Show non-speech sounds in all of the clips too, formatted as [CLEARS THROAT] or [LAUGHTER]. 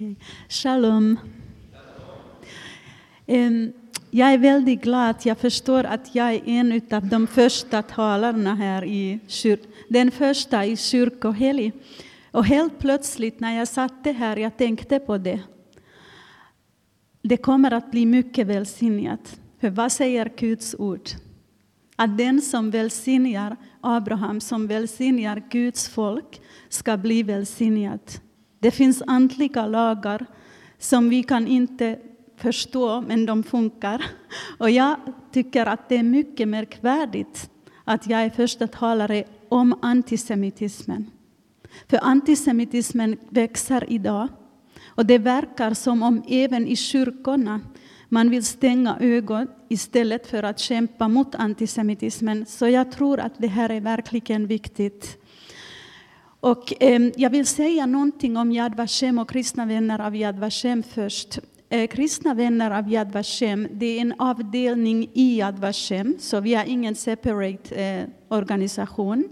Okay. Shalom. Um, jag är väldigt glad. Jag förstår att jag är en av de första talarna här i. Den första i kyrkohelg. Och helt plötsligt när jag satt här, jag tänkte på det. Det kommer att bli mycket välsignat. För vad säger Guds ord? Att den som välsignar Abraham, som välsignar Guds folk, ska bli välsignad. Det finns andliga lagar som vi kan inte förstå, men de funkar. Och jag tycker att det är mycket märkvärdigt att jag är första talare om antisemitismen. För antisemitismen växer idag. Och det verkar som om även i kyrkorna man vill stänga ögon istället för att kämpa mot antisemitismen. Så jag tror att det här är verkligen viktigt. Och, eh, jag vill säga någonting om Yad Vashem och kristna vänner av Yad Vashem först. Eh, kristna vänner av Yad Vashem, det är en avdelning i Yad Vashem, så vi har ingen separate eh, organisation.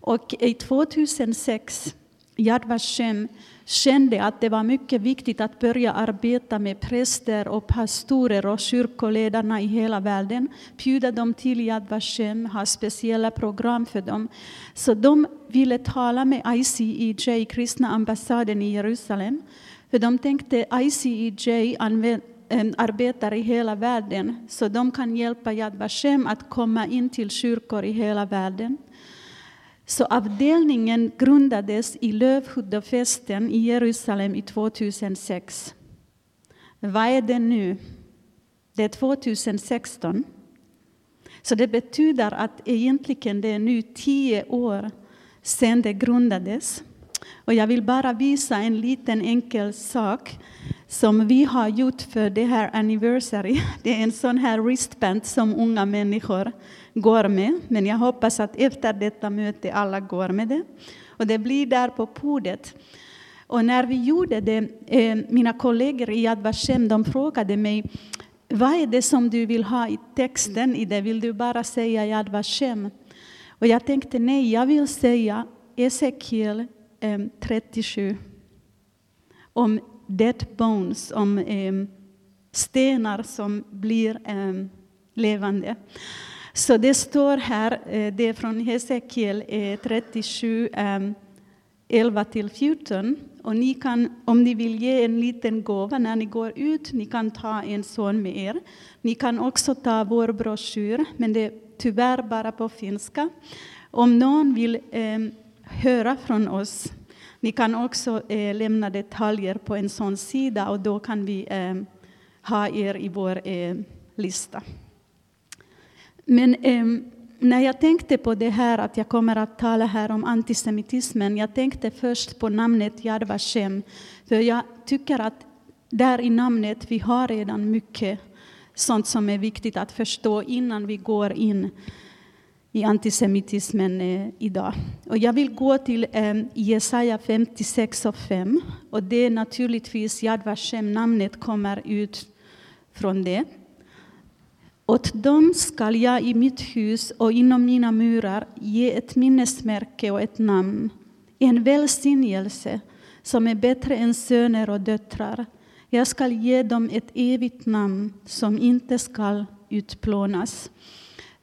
Och i 2006, Yad Vashem kände att det var mycket viktigt att börja arbeta med präster och pastorer och kyrkoledarna i hela världen, bjuda dem till Yad Vashem, ha speciella program för dem. Så de ville tala med ICEJ, kristna ambassaden i Jerusalem, för de tänkte ICEJ arbetar i hela världen, så de kan hjälpa Yad Vashem att komma in till kyrkor i hela världen. Så avdelningen grundades i Lövhuddafesten i Jerusalem i 2006. Vad är det nu? Det är 2016. Så det betyder att egentligen det är nu tio år sedan det grundades. Och jag vill bara visa en liten enkel sak som vi har gjort för det här anniversary. [LAUGHS] Det är en sån här wristband som unga människor går med. Men jag hoppas att efter detta möte alla går med det. Och det blir där på bordet. Och när vi gjorde det, eh, mina kollegor i Yad Vashem, de frågade mig vad är det som du vill ha i texten i det? Vill du bara säga Yad Vashem? Och jag tänkte nej, jag vill säga Esekiel 37 eh, om dead bones, om eh, stenar som blir ehm, levande. Så det står här, eh, det är från Hesekiel eh, 37, 11 ehm, till 14. Och ni kan, om ni vill ge en liten gåva när ni går ut, ni kan ta en sån med er. Ni kan också ta vår broschyr, men det är tyvärr bara på finska. Om någon vill eh, höra från oss, ni kan också eh, lämna detaljer på en sån sida och då kan vi eh, ha er i vår eh, lista. Men eh, när jag tänkte på det här att jag kommer att tala här om antisemitismen, jag tänkte först på namnet Yad Vashem, för jag tycker att där i namnet vi har redan mycket sånt som är viktigt att förstå innan vi går in i antisemitismen eh, idag. Och jag vill gå till eh, Jesaja 56 och 5. Och det är naturligtvis Yad Vashem, namnet kommer ut från det. Åt dem skall jag i mitt hus och inom mina murar ge ett minnesmärke och ett namn, en välsignelse som är bättre än söner och döttrar. Jag skall ge dem ett evigt namn som inte skall utplånas.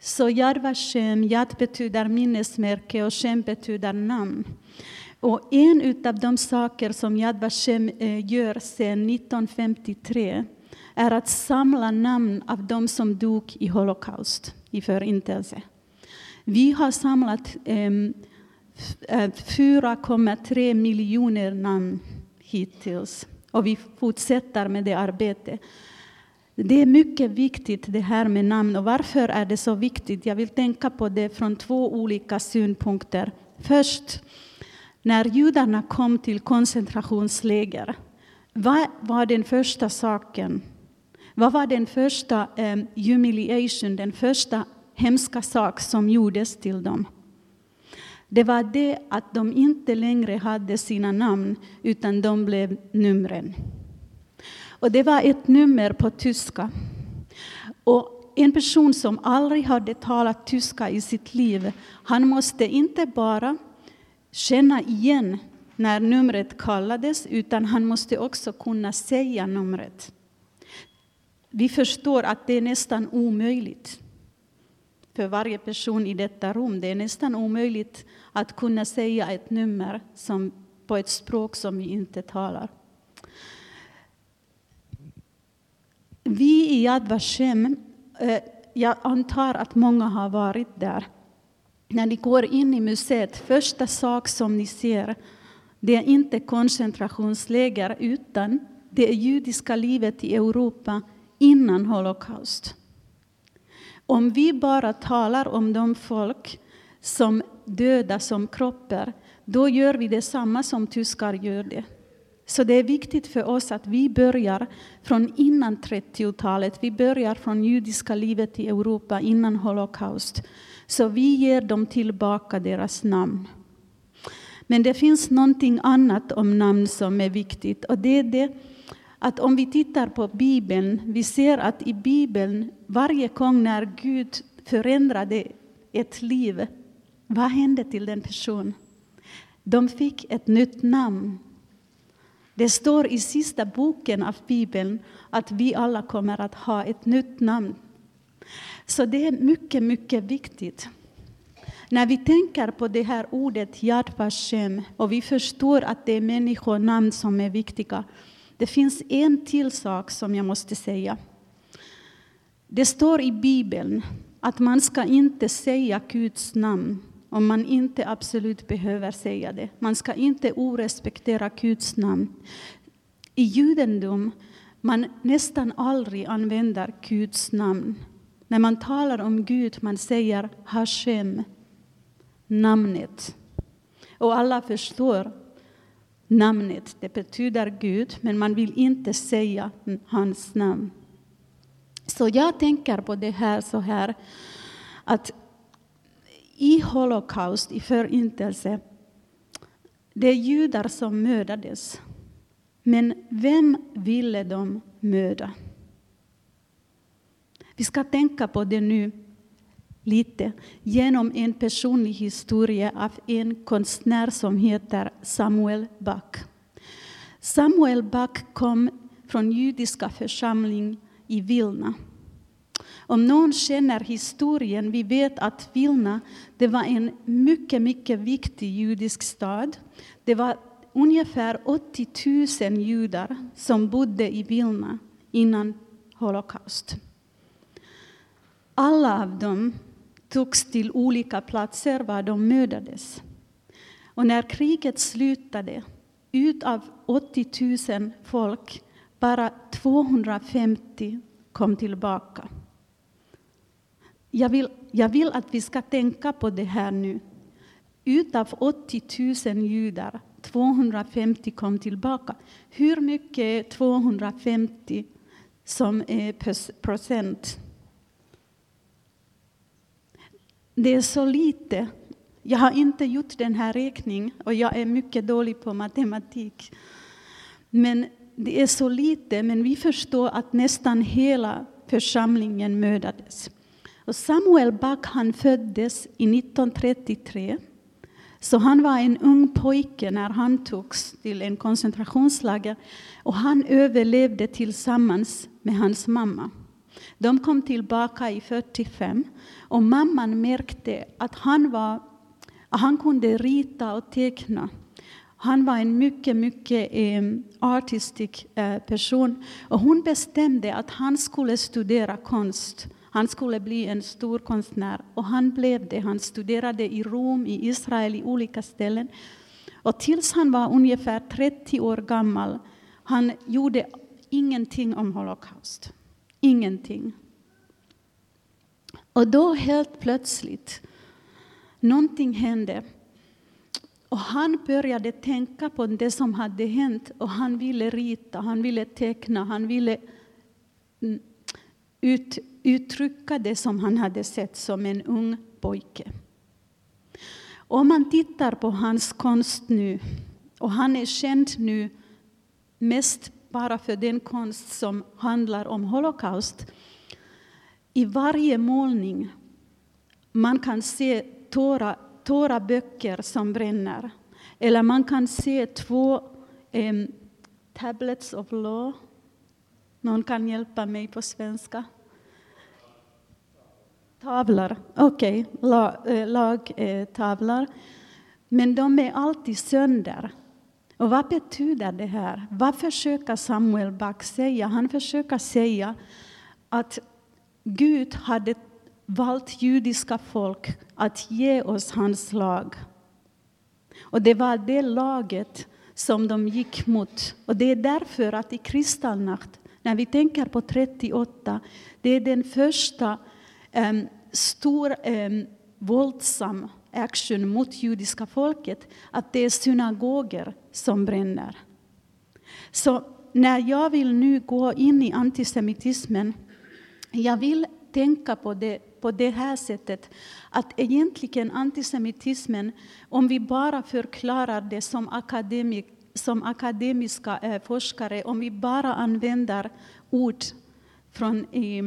Så Yad Vashem, Yad betyder minnesmärke och Shem betyder namn. Och en av de saker som Yad Vashem eh, gör sedan 1953 är att samla namn av de som dog i Holocaust, i Förintelse. Vi har samlat ehm, 4,3 eh, miljoner namn hittills och vi fortsätter med det arbetet. Det är mycket viktigt det här med namn. Och varför är det så viktigt? Jag vill tänka på det från två olika synpunkter. Först, när judarna kom till koncentrationsläger, vad var den första saken vad var den första um, humiliation, den första hemska sak som gjordes till dem? Det var det att de inte längre hade sina namn, utan de blev numren. Och det var ett nummer på tyska. Och en person som aldrig hade talat tyska i sitt liv, han måste inte bara känna igen när numret kallades, utan han måste också kunna säga numret. Vi förstår att det är nästan omöjligt för varje person i detta rum. Det är nästan omöjligt att kunna säga ett nummer som, på ett språk som vi inte talar. Vi i Yad Vashem, eh, jag antar att många har varit där. När ni går in i museet, första sak som ni ser, det är inte koncentrationsläger, utan det är judiska livet i Europa innan Holocaust. Om vi bara talar om de folk som döda som kroppar, då gör vi detsamma som tyskar gör det. Så det är viktigt för oss att vi börjar från innan 30-talet. Vi börjar från judiska livet i Europa innan Holocaust. Så vi ger dem tillbaka deras namn. Men det finns någonting annat om namn som är viktigt. Och det är det att om vi tittar på Bibeln, vi ser att i Bibeln, varje gång när Gud förändrade ett liv, vad hände till den personen? De fick ett nytt namn. Det står i sista boken av Bibeln att vi alla kommer att ha ett nytt namn. Så det är mycket, mycket viktigt. När vi tänker på det här ordet Yad Vashem och vi förstår att det är människonamn som är viktiga. Det finns en till sak som jag måste säga. Det står i Bibeln att man ska inte säga Guds namn om man inte absolut behöver säga det. Man ska inte orespektera Guds namn. I judendom man nästan aldrig använder Guds namn. När man talar om Gud man säger Hashem, namnet. Och alla förstår namnet. Det betyder Gud, men man vill inte säga hans namn. Så jag tänker på det här så här att i Holocaust, i Förintelse, det är judar som mördades. Men vem ville de mörda? Vi ska tänka på det nu lite genom en personlig historia av en konstnär som heter Samuel Back. Samuel Back kom från judiska församling i Vilna. Om någon känner historien, vi vet att Vilna det var en mycket, mycket viktig judisk stad. Det var ungefär 80 000 judar som bodde i Vilna innan Holocaust. Alla av dem togs till olika platser var de mördades. Och när kriget slutade, ut av 80 000 folk, bara 250 kom tillbaka. Jag vill, jag vill att vi ska tänka på det här nu. Utav 80 000 judar, 250 kom tillbaka. Hur mycket är 250 som är procent? Det är så lite. Jag har inte gjort den här räkningen och jag är mycket dålig på matematik. Men det är så lite, men vi förstår att nästan hela församlingen mördades. Och Samuel Back han föddes i 1933. Så han var en ung pojke när han togs till en koncentrationslager och han överlevde tillsammans med hans mamma. De kom tillbaka i 45 och mamman märkte att han, var, han kunde rita och teckna. Han var en mycket, mycket eh, artistisk eh, person och hon bestämde att han skulle studera konst. Han skulle bli en stor konstnär och han blev det. Han studerade i Rom, i Israel, i olika ställen. Och tills han var ungefär 30 år gammal, han gjorde ingenting om Holocaust. Ingenting. Och då helt plötsligt, någonting hände. Och han började tänka på det som hade hänt och han ville rita, han ville teckna, han ville ut, uttrycka det som han hade sett som en ung pojke. Om man tittar på hans konst nu, och han är känd nu mest bara för den konst som handlar om Holocaust. I varje målning man kan se tåra, tåra böcker som bränner. Eller man kan se två eh, tablets of law. Någon kan hjälpa mig på svenska. Tavlor, okej, okay. Eh, lagtavlor. Eh, Men de är alltid sönder. Och vad betyder det här? Vad försöker Samuel Back säga? Han försöker säga att Gud hade valt judiska folk att ge oss hans lag. Och det var det laget som de gick mot. Och det är därför att i kristallnacht, när vi tänker på 38, det är den första um, stor um, våldsam action mot judiska folket, att det är synagoger som bränner. Så när jag vill nu gå in i antisemitismen, jag vill tänka på det på det här sättet att egentligen antisemitismen, om vi bara förklarar det som, akademik, som akademiska eh, forskare, om vi bara använder ord från eh,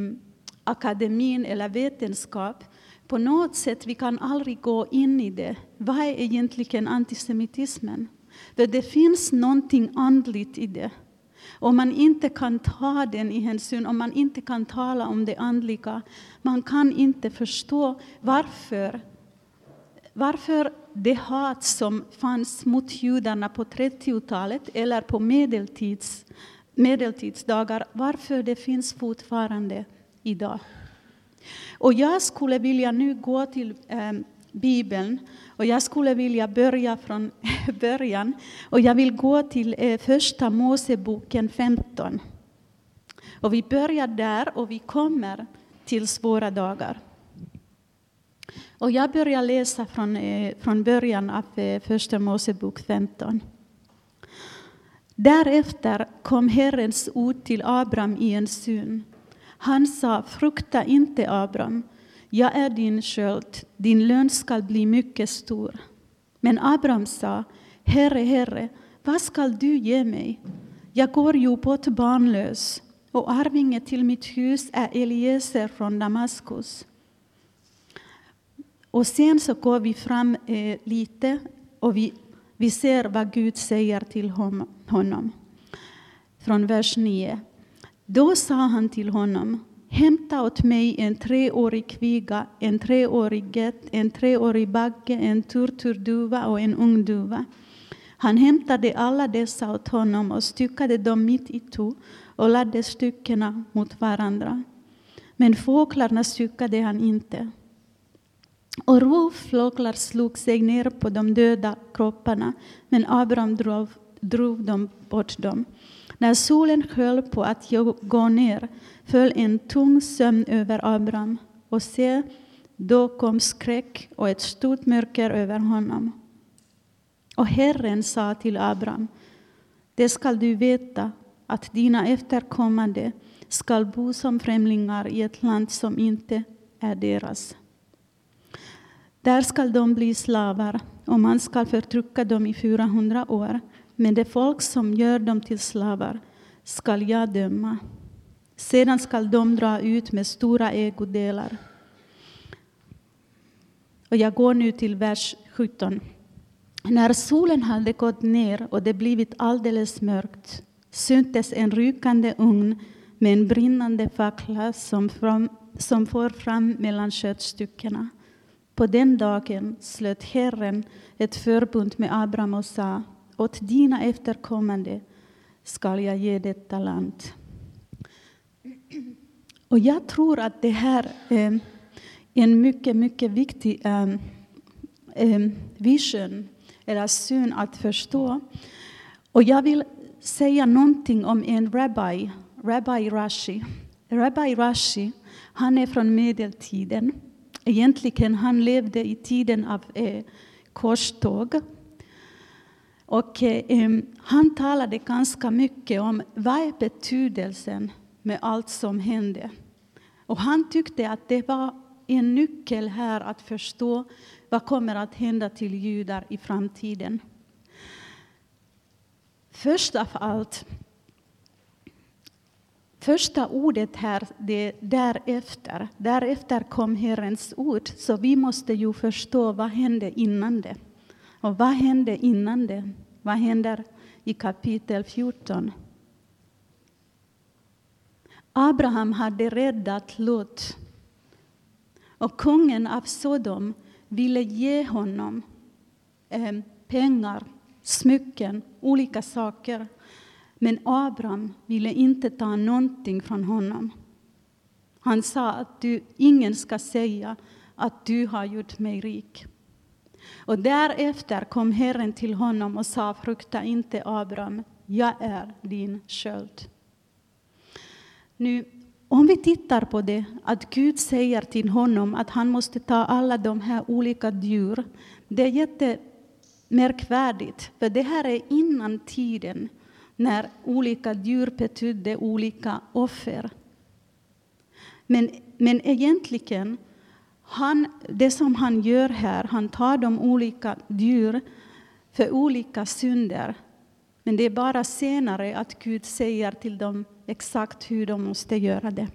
akademin eller vetenskap, på något sätt vi kan aldrig gå in i det. Vad är egentligen antisemitismen? För det finns någonting andligt i det. Om man inte kan ta den i hänsyn, om man inte kan tala om det andliga, man kan inte förstå varför, varför det hat som fanns mot judarna på 30-talet eller på medeltids, medeltidsdagar, varför det finns fortfarande idag. Och jag skulle vilja nu gå till eh, Bibeln och jag skulle vilja börja från [LAUGHS] början. Och jag vill gå till eh, Första Moseboken 15. Och vi börjar där och vi kommer till svåra dagar. Och jag börjar läsa från, eh, från början av eh, Första Mosebok 15. Därefter kom Herrens ord till Abraham i en syn. Han sa, frukta inte Abraham, jag är din sköld, din lön skall bli mycket stor. Men Abram sa, Herre, Herre, vad skall du ge mig? Jag går ju bort barnlös, och arvinge till mitt hus är Eliezer från Damaskus. Och sen så går vi fram eh, lite och vi, vi ser vad Gud säger till honom. Från vers 9. Då sa han till honom, Hämta åt mig en treårig kviga, en treårig gett, en treårig bagge, en turturduva och en ungduva. Han hämtade alla dessa åt honom och styckade dem mitt i och lade styckena mot varandra. Men fåglarna styckade han inte. Och rovfåglar slog sig ner på de döda kropparna, men Abraham drog, drog dem bort dem. När solen höll på att gå ner föll en tung sömn över Abraham och se, då kom skräck och ett stort mörker över honom. Och Herren sa till Abraham, det skall du veta att dina efterkommande skall bo som främlingar i ett land som inte är deras. Där skall de bli slavar och man skall förtrycka dem i 400 år, men det folk som gör dem till slavar skall jag döma. Sedan skall de dra ut med stora ägodelar. Och jag går nu till vers 17. När solen hade gått ner och det blivit alldeles mörkt syntes en rykande ugn med en brinnande fackla som, fram, som for fram mellan köttstyckena. På den dagen slöt Herren ett förbund med Abraham och sa åt dina efterkommande skall jag ge detta land. Och jag tror att det här är en mycket, mycket viktig ehm, ehm, vision, eller syn att förstå. Och jag vill säga någonting om en rabbi, Rabbi Rashi. Rabbi Rashi, han är från medeltiden. Egentligen han levde i tiden av eh, korståg. Och eh, han talade ganska mycket om vad är betydelsen med allt som hände. Och han tyckte att det var en nyckel här att förstå vad kommer att hända till judar i framtiden. Först av allt, första ordet här, det är därefter. Därefter kom Herrens ord, så vi måste ju förstå vad hände innan det. Och vad hände innan det? Vad händer i kapitel 14? Abraham hade räddat Lot. Och kungen av Sodom ville ge honom eh, pengar, smycken, olika saker. Men Abraham ville inte ta någonting från honom. Han sa att du, ingen ska säga att du har gjort mig rik. Och därefter kom Herren till honom och sa, frukta inte Abraham, jag är din sköld. Nu, om vi tittar på det, att Gud säger till honom att han måste ta alla de här olika djur, det är jättemärkvärdigt, för det här är innan tiden när olika djur betydde olika offer. Men, men egentligen, han, det som han gör här, han tar de olika djur för olika synder. Men det är bara senare att Gud säger till dem exakt hur de måste göra det.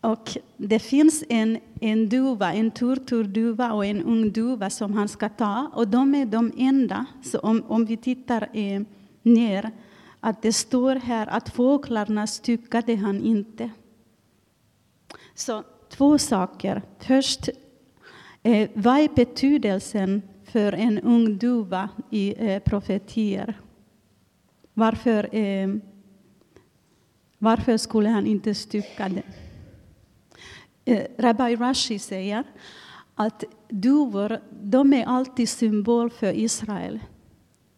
Och det finns en, en duva, en turturduva och en ung duva som han ska ta. Och de är de enda, så om, om vi tittar eh, ner, att det står här att fåglarna styckade han inte. Så två saker. Först, eh, vad är betydelsen för en ung duva i eh, profetier? Varför, eh, varför skulle han inte stycka det? Eh, Rabbi Rashi säger att duvor de är alltid symbol för Israel.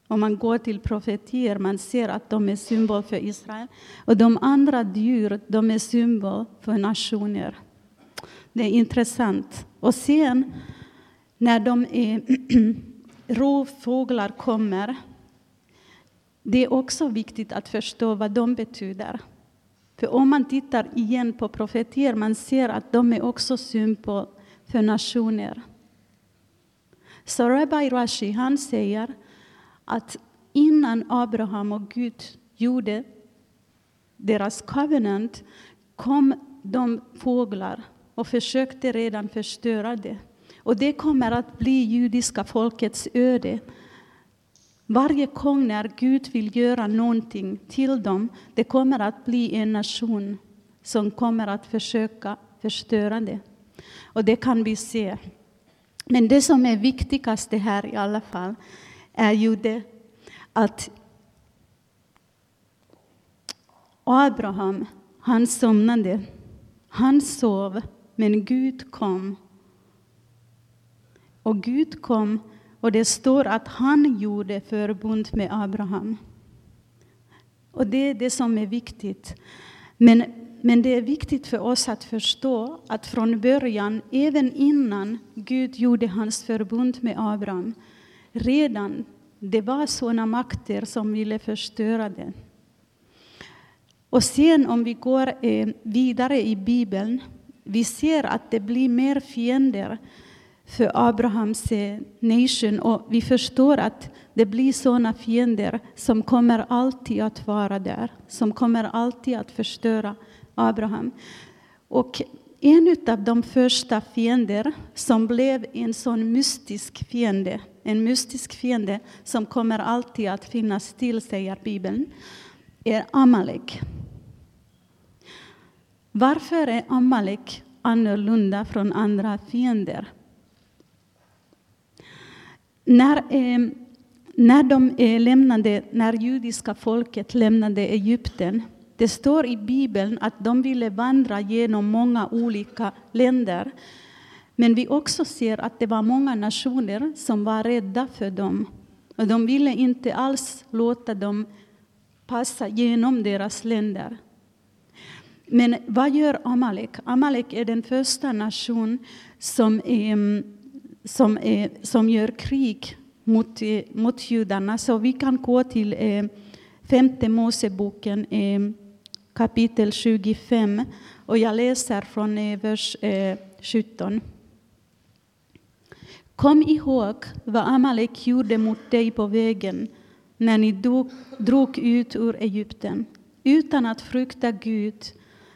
Om man går till profetier man ser att de är symbol för Israel. Och de andra djur de är symbol för nationer. Det är intressant. Och sen när de är [CLEARS THROAT] rovfåglar kommer, det är också viktigt att förstå vad de betyder. För om man tittar igen på profetier, man ser att de är också symbol för nationer. Så Rabbi Rashi, han säger att innan Abraham och Gud gjorde deras covenant kom de fåglar och försökte redan förstöra det. Och det kommer att bli judiska folkets öde. Varje gång när Gud vill göra någonting till dem, det kommer att bli en nation som kommer att försöka förstöra det. Och det kan vi se. Men det som är viktigast här i alla fall är ju det att Abraham, han somnade. Han sov, men Gud kom. Och Gud kom, och det står att han gjorde förbund med Abraham. Och det är det som är viktigt. Men, men det är viktigt för oss att förstå att från början, även innan Gud gjorde hans förbund med Abraham, redan det var sådana makter som ville förstöra det. Och sen om vi går eh, vidare i Bibeln, vi ser att det blir mer fiender för Abrahams eh, nation och vi förstår att det blir sådana fiender som kommer alltid att vara där, som kommer alltid att förstöra Abraham. Och en av de första fiender som blev en sån mystisk fiende, en mystisk fiende som kommer alltid att finnas till, säger Bibeln, är Amalek. Varför är Amalek annorlunda från andra fiender? När, eh, när, de eh, lämnade, när judiska folket lämnade Egypten det står i Bibeln att de ville vandra genom många olika länder. Men vi också ser att det var många nationer som var rädda för dem. Och de ville inte alls låta dem passa genom deras länder. Men vad gör Amalek? Amalek är den första nation som, är, som, är, som gör krig mot, eh, mot judarna. Så vi kan gå till eh, femte Moseboken eh, kapitel 25 och jag läser från eh, vers eh, 17. Kom ihåg vad Amalek gjorde mot dig på vägen när ni drog ut ur Egypten. Utan att frukta Gud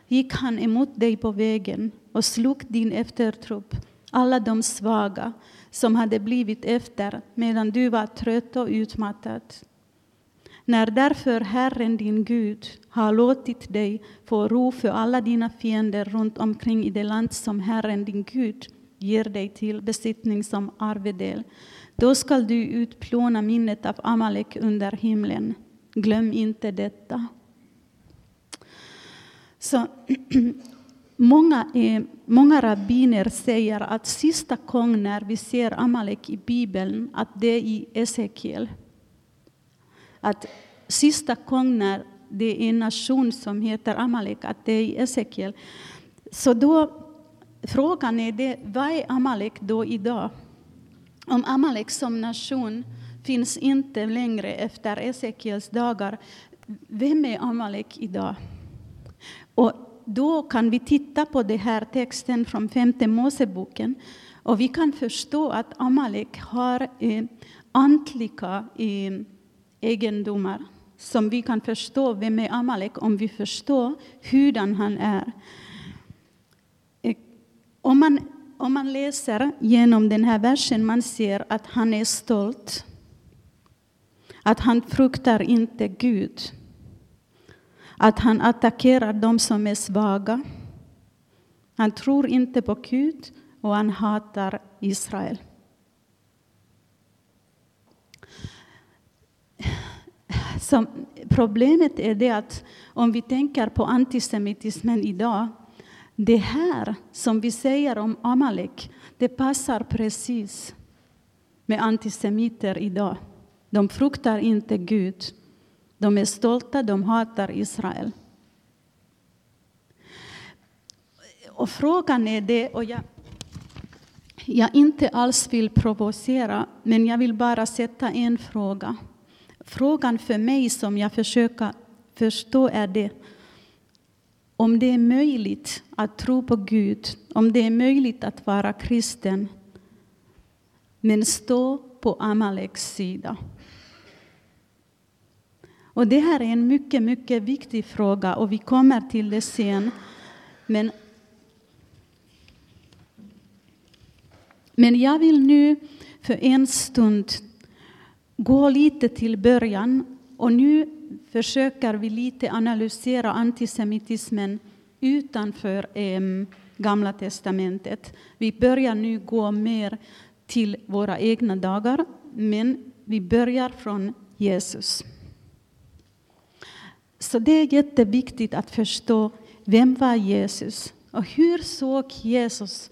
gick han emot dig på vägen och slog din eftertrupp alla de svaga som hade blivit efter medan du var trött och utmattad. När därför Herren din Gud har låtit dig få ro för alla dina fiender runt omkring i det land som Herren din Gud ger dig till besittning som arvedel, då skall du utplåna minnet av Amalek under himlen. Glöm inte detta. Så, [CLEARS THROAT] många, eh, många rabbiner säger att sista gången när vi ser Amalek i Bibeln, att det är i Esekiel. Att sista gången när det är en nation som heter Amalek, att det är i Esekiel. Så då, frågan är det, vad är Amalek då idag? Om Amalek som nation finns inte längre efter Esekiels dagar, vem är Amalek idag? Och då kan vi titta på den här texten från femte Moseboken och vi kan förstå att Amalek har eh, antliga eh, egendomar som vi kan förstå vem är Amalek om vi förstår hurdan han är. Eh, om man, om man läser genom den här versen man ser att han är stolt, att han fruktar inte Gud att han attackerar de som är svaga. Han tror inte på Gud och han hatar Israel. Så problemet är det att om vi tänker på antisemitismen idag, det här som vi säger om Amalek, det passar precis med antisemiter idag. De fruktar inte Gud. De är stolta, de hatar Israel. Och frågan är det, och jag, jag inte alls vill provocera, men jag vill bara sätta en fråga. Frågan för mig som jag försöker förstå är det om det är möjligt att tro på Gud, om det är möjligt att vara kristen, men stå på Amaleks sida. Och det här är en mycket, mycket viktig fråga och vi kommer till det sen. Men, men jag vill nu för en stund gå lite till början och nu försöker vi lite analysera antisemitismen utanför eh, Gamla testamentet. Vi börjar nu gå mer till våra egna dagar, men vi börjar från Jesus. Så det är jätteviktigt att förstå vem var Jesus och hur såg Jesus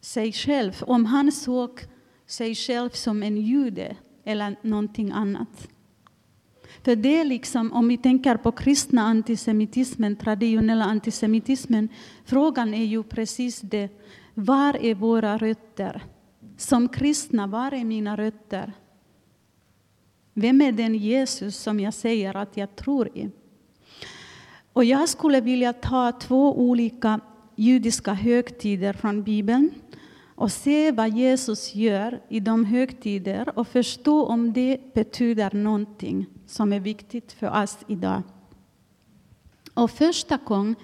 sig själv? Om han såg sig själv som en jude eller någonting annat. För det är liksom, om vi tänker på kristna antisemitismen, traditionella antisemitismen, frågan är ju precis det. Var är våra rötter? Som kristna, var är mina rötter? Vem är den Jesus som jag säger att jag tror i? Och jag skulle vilja ta två olika judiska högtider från Bibeln och se vad Jesus gör i de högtider och förstå om det betyder någonting som är viktigt för oss idag. Och första gång,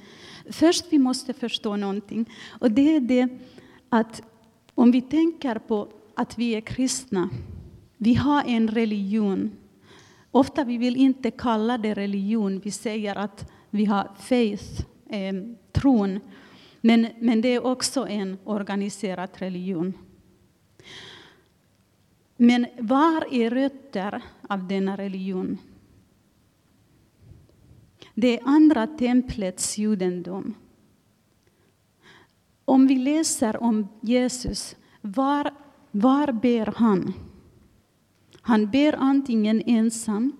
först vi måste förstå någonting och det är det att om vi tänker på att vi är kristna, vi har en religion. Ofta vi vill inte kalla det religion, vi säger att vi har faith, eh, tron, men, men det är också en organiserad religion. Men var är rötter av denna religion? Det är andra templets judendom. Om vi läser om Jesus, var, var ber han? Han ber antingen ensam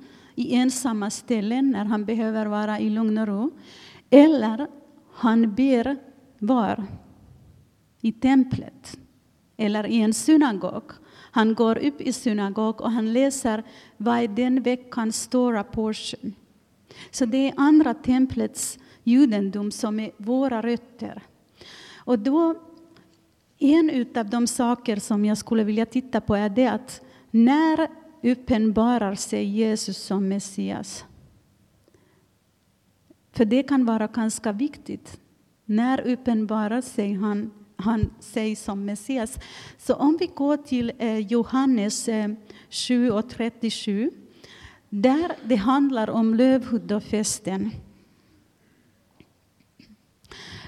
i ensamma ställen när han behöver vara i lugn och ro. Eller han ber var? I templet eller i en synagog. Han går upp i synagog och han läser vad är den veckans stora portion. Så det är andra templets judendom som är våra rötter. Och då, en av de saker som jag skulle vilja titta på är det att när uppenbarar sig Jesus som Messias. För det kan vara ganska viktigt. När uppenbarar sig han, han sig som Messias. Så om vi går till eh, Johannes eh, 7 och 37, där det handlar om lövhuddafesten.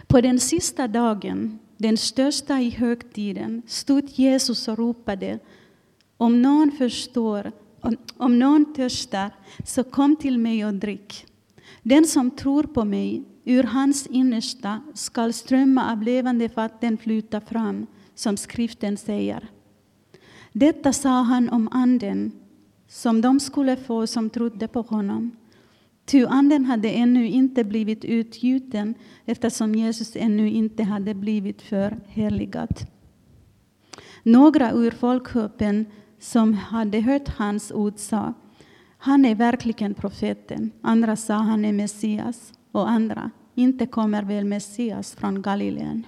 På den sista dagen, den största i högtiden, stod Jesus och ropade om någon förstår, om, någon törstar, så kom till mig och drick. Den som tror på mig, ur hans innersta skall strömma av levande vatten flyta fram, som skriften säger. Detta sa han om anden, som de skulle få som trodde på honom. Ty anden hade ännu inte blivit utgjuten eftersom Jesus ännu inte hade blivit förhärligad. Några ur folkhopen som hade hört hans ord sa han är verkligen profeten. Andra sa han är Messias och andra inte kommer väl Messias från Galileen.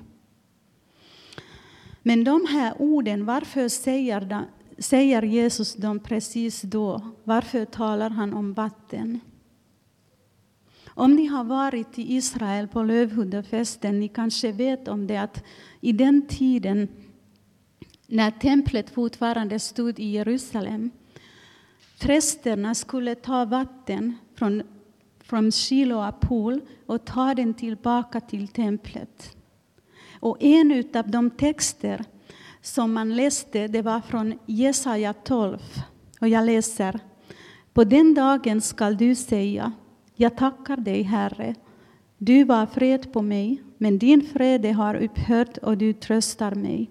Men de här orden, varför säger, säger Jesus dem precis då? Varför talar han om vatten? Om ni har varit i Israel på lövhuddefesten, ni kanske vet om det att i den tiden när templet fortfarande stod i Jerusalem, prästerna skulle ta vatten från, från Shiloa pool och ta den tillbaka till templet. Och en av de texter som man läste, det var från Jesaja 12. Och jag läser. På den dagen skall du säga, jag tackar dig, Herre. Du var fred på mig, men din fred har upphört och du tröstar mig.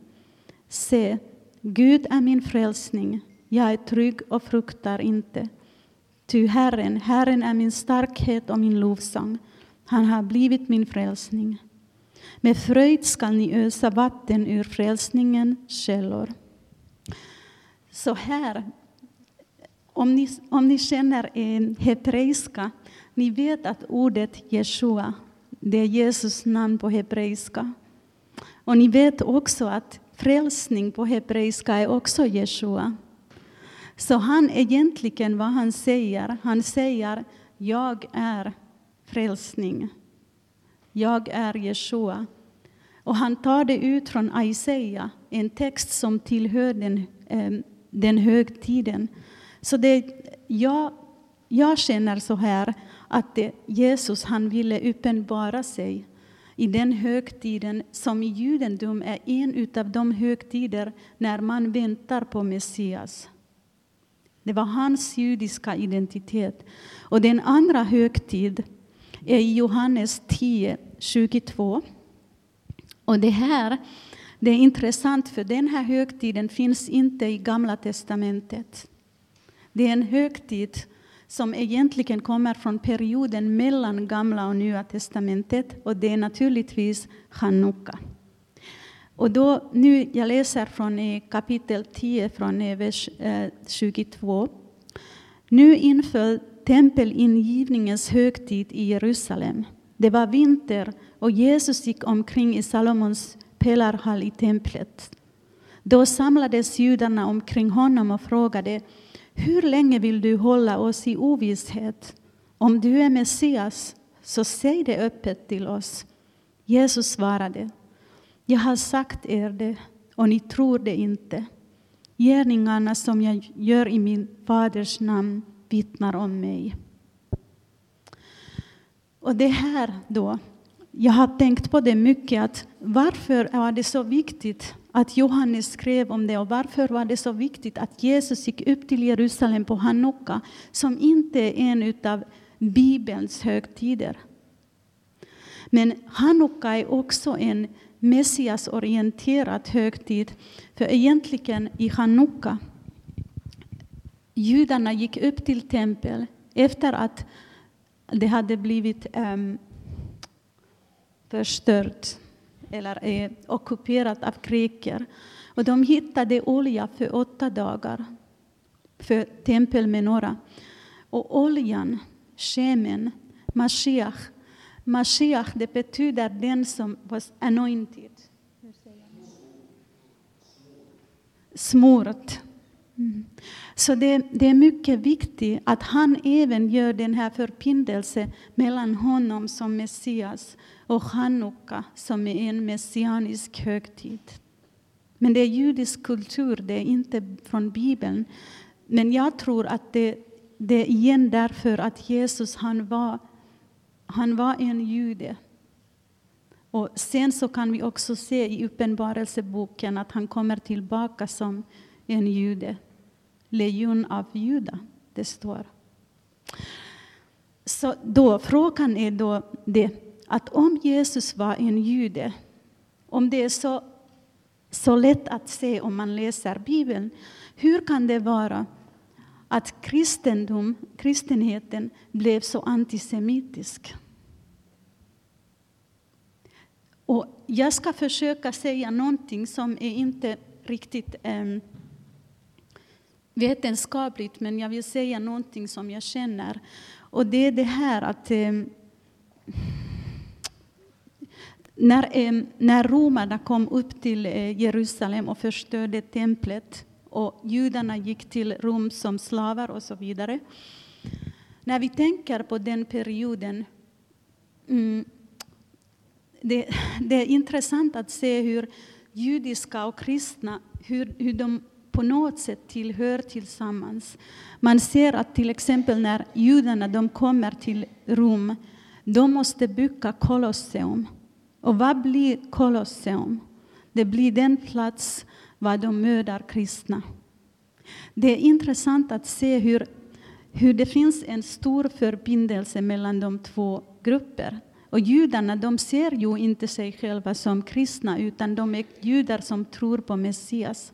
Se, Gud är min frälsning. Jag är trygg och fruktar inte. Ty Herren, Herren är min starkhet och min lovsång. Han har blivit min frälsning. Med fröjd skall ni ösa vatten ur frälsningen källor. Så här, om ni, om ni känner en hebreiska, ni vet att ordet Jeshua, det är Jesus namn på hebreiska. Och ni vet också att frälsning på hebreiska är också Jeshua. Så han egentligen, vad han säger, han säger jag är frälsning. Jag är Jeshua. Och han tar det ut från Isaia, en text som tillhör den, eh, den högtiden. Så det, jag, jag känner så här att det, Jesus han ville uppenbara sig i den högtiden som i judendom är en av de högtider när man väntar på Messias. Det var hans judiska identitet. Och den andra högtid är i Johannes 10, 22. Och det här det är intressant, för den här högtiden finns inte i Gamla testamentet. Det är en högtid som egentligen kommer från perioden mellan Gamla och Nya testamentet, och det är naturligtvis Chanukka. Och då, nu, jag läser från kapitel 10, från vers eh, 22. Nu inföll tempelingivningens högtid i Jerusalem. Det var vinter och Jesus gick omkring i Salomons pelarhall i templet. Då samlades judarna omkring honom och frågade hur länge vill du hålla oss i ovisshet? Om du är Messias, så säg det öppet till oss. Jesus svarade jag har sagt er det, och ni tror det inte. Gärningarna som jag gör i min faders namn vittnar om mig. Och det här då, jag har tänkt på det mycket, att varför är det så viktigt att Johannes skrev om det och varför var det så viktigt att Jesus gick upp till Jerusalem på Hanukka, som inte är en av Bibelns högtider. Men Hanukka är också en Messias-orienterad högtid. För egentligen i Hanukka judarna gick upp till tempel efter att det hade blivit um, förstört eller är ockuperat av greker. Och de hittade olja för åtta dagar för tempelmenorah. Och oljan, shemen, Mashiach, Mashiach, det betyder den som was anointed. Smort. Mm. Så det, det, är mycket viktigt att han även gör den här förbindelsen mellan honom som Messias och Chanukka som är en messianisk högtid. Men det är judisk kultur, det är inte från Bibeln. Men jag tror att det, det är igen därför att Jesus han var, han var en jude. Och sen så kan vi också se i Uppenbarelseboken att han kommer tillbaka som en jude. Lejon av Juda, det står. Så då, frågan är då det att om Jesus var en jude, om det är så, så lätt att se om man läser Bibeln, hur kan det vara att kristendom, kristenheten blev så antisemitisk? Och jag ska försöka säga någonting som är inte riktigt eh, vetenskapligt, men jag vill säga någonting som jag känner. Och det är det här att eh, när, när romarna kom upp till eh, Jerusalem och förstörde templet och judarna gick till Rom som slavar och så vidare. När vi tänker på den perioden mm, det, det, är intressant att se hur judiska och kristna hur, hur de på något sätt tillhör tillsammans. Man ser att till exempel när judarna de kommer till Rom, de måste bygga Colosseum. Och vad blir Colosseum? Det blir den plats var de mördar kristna. Det är intressant att se hur, hur det finns en stor förbindelse mellan de två grupperna. Och judarna de ser ju inte sig själva som kristna, utan de är judar som tror på Messias.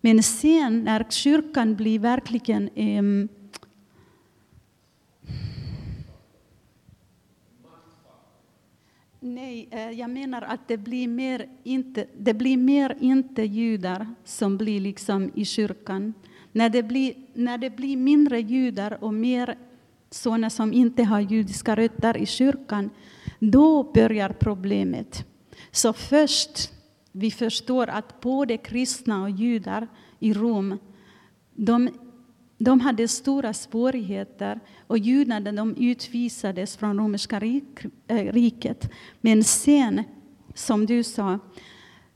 Men sen när kyrkan blir verkligen eh, Nej, eh, jag menar att det blir mer inte, det blir mer inte judar som blir liksom i kyrkan. När det blir, när det blir mindre judar och mer sådana som inte har judiska rötter i kyrkan, då börjar problemet. Så först vi förstår att både kristna och judar i Rom, de, de hade stora svårigheter och judarna de utvisades från romerska eh, riket. Men sen, som du sa,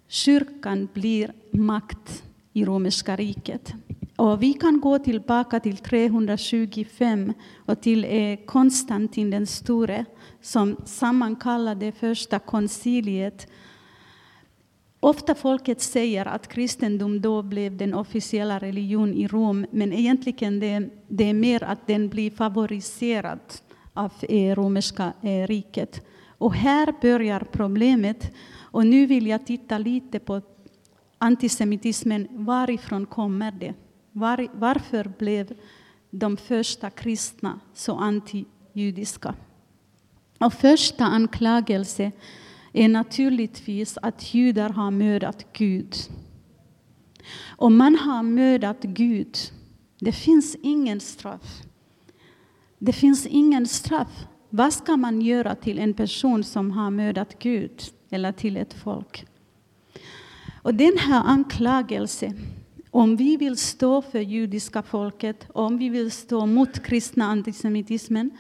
kyrkan blir makt i romerska riket. Och vi kan gå tillbaka till 325 och till eh, Konstantin den store som sammankallade första konciliet. Ofta folket säger att kristendom då blev den officiella religion i Rom, men egentligen det, det är mer att den blir favoriserad av eh, romerska eh, riket. Och här börjar problemet. Och nu vill jag titta lite på antisemitismen. Varifrån kommer det? Var, varför blev de första kristna så antijudiska? Och första anklagelse är naturligtvis att judar har mördat Gud. Om man har mördat Gud, det finns ingen straff. Det finns ingen straff. Vad ska man göra till en person som har mördat Gud eller till ett folk? Och den här anklagelsen om vi vill stå för judiska folket, om vi vill stå mot kristna antisemitismen,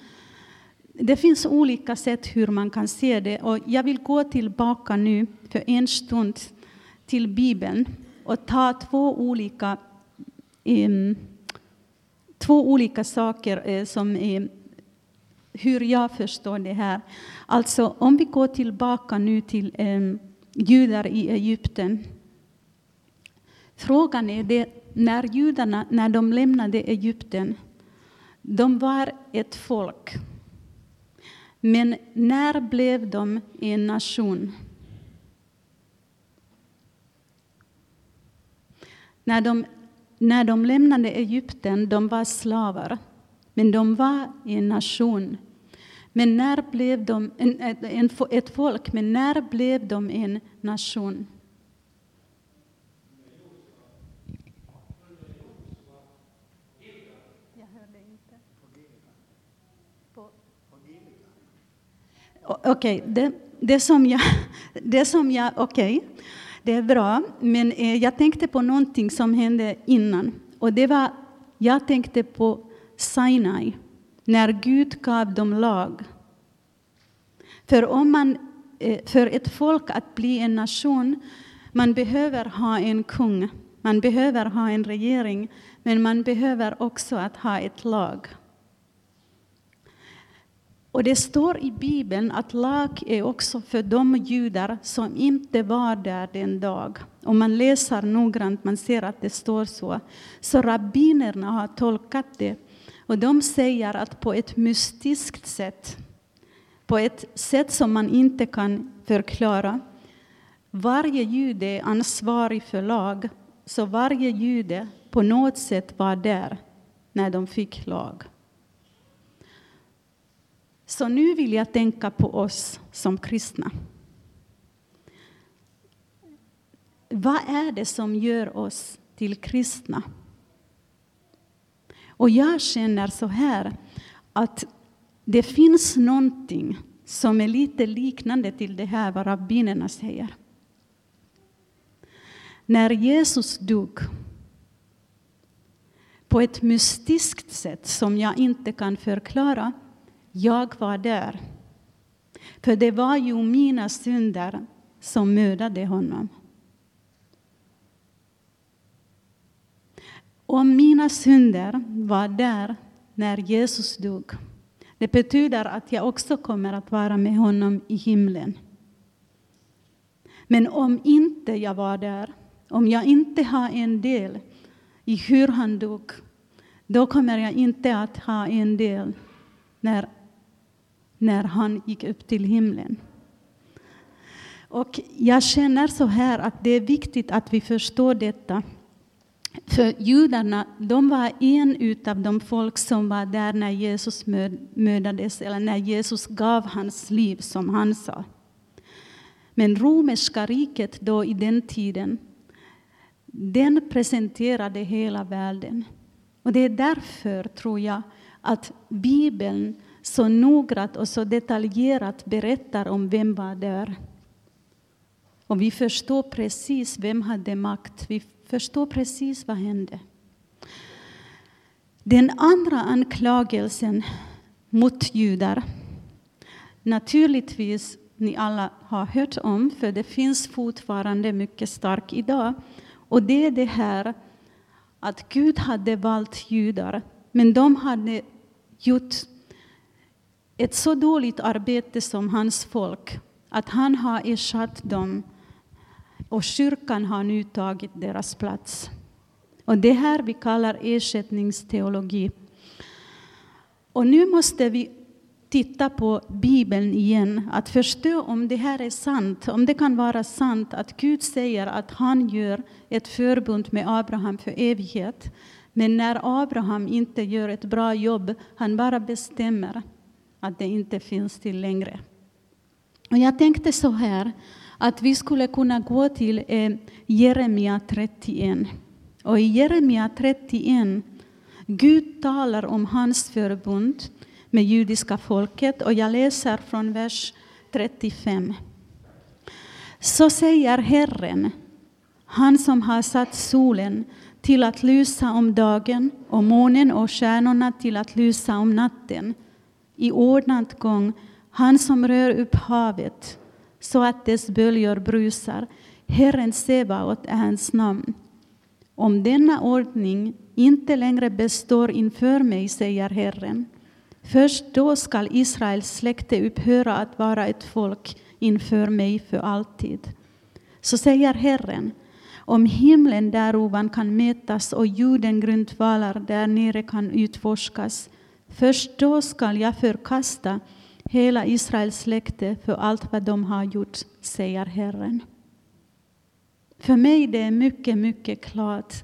det finns olika sätt hur man kan se det. Och jag vill gå tillbaka nu för en stund till Bibeln och ta två olika, um, två olika saker uh, som är hur jag förstår det här. Alltså, om vi går tillbaka nu till um, judar i Egypten Frågan är det, när judarna, när de lämnade Egypten, de var ett folk. Men när blev de en nation? När de, när de lämnade Egypten, de var slavar, men de var en nation. Men när blev de en, en, ett folk, men när blev de en nation? Okej, okay, det, det som jag... [LAUGHS] Det som jag okej. Okay. Det är bra, men eh, jag tänkte på någonting som hände innan. Och det var, jag tänkte på Sinai, när Gud gav dem lag. För om man, eh, för ett folk att bli en nation, man behöver ha en kung, man behöver ha en regering, men man behöver också att ha ett lag. Och det står i Bibeln att lag är också för de judar som inte var där den dag. Om man läser noggrant, man ser att det står så. Så rabbinerna har tolkat det. Och de säger att på ett mystiskt sätt, på ett sätt som man inte kan förklara. Varje jude är ansvarig för lag, så varje jude på något sätt var där när de fick lag. Så nu vill jag tänka på oss som kristna. Vad är det som gör oss till kristna? Och jag känner så här att det finns någonting som är lite liknande till det här vad rabbinerna säger. När Jesus dog på ett mystiskt sätt som jag inte kan förklara jag var där. För det var ju mina synder som mördade honom. Om mina synder var där när Jesus dog. Det betyder att jag också kommer att vara med honom i himlen. Men om inte jag var där, om jag inte har en del i hur han dog, då kommer jag inte att ha en del när när han gick upp till himlen. Och jag känner så här att det är viktigt att vi förstår detta. För judarna, de var en av de folk som var där när Jesus mördades, eller när Jesus gav hans liv, som han sa. Men romerska riket då i den tiden, den presenterade hela världen. Och det är därför, tror jag, att Bibeln så noggrant och så detaljerat berättar om vem var där. Och vi förstår precis vem hade makt. Vi förstår precis vad hände. Den andra anklagelsen mot judar, naturligtvis ni alla har hört om, för det finns fortfarande mycket starkt idag. Och det är det här att Gud hade valt judar, men de hade gjort ett så dåligt arbete som hans folk att han har ersatt dem och kyrkan har nu tagit deras plats. Och det här vi kallar ersättningsteologi. Och nu måste vi titta på Bibeln igen, att förstå om det här är sant, om det kan vara sant att Gud säger att han gör ett förbund med Abraham för evighet. Men när Abraham inte gör ett bra jobb, han bara bestämmer, att det inte finns till längre. Och jag tänkte så här, att vi skulle kunna gå till eh, Jeremia 31. Och i Jeremia 31, Gud talar om hans förbund med judiska folket och jag läser från vers 35. Så säger Herren, han som har satt solen till att lysa om dagen och månen och stjärnorna till att lysa om natten i ordnad gång, han som rör upp havet så att dess böljor brusar. Herren Sebaot är hans namn. Om denna ordning inte längre består inför mig, säger Herren, först då skall Israels släkte upphöra att vara ett folk inför mig för alltid. Så säger Herren, om himlen där ovan kan mätas och jorden grundvalar där nere kan utforskas, Först då skall jag förkasta hela Israels släkte för allt vad de har gjort, säger Herren. För mig det är mycket, mycket klart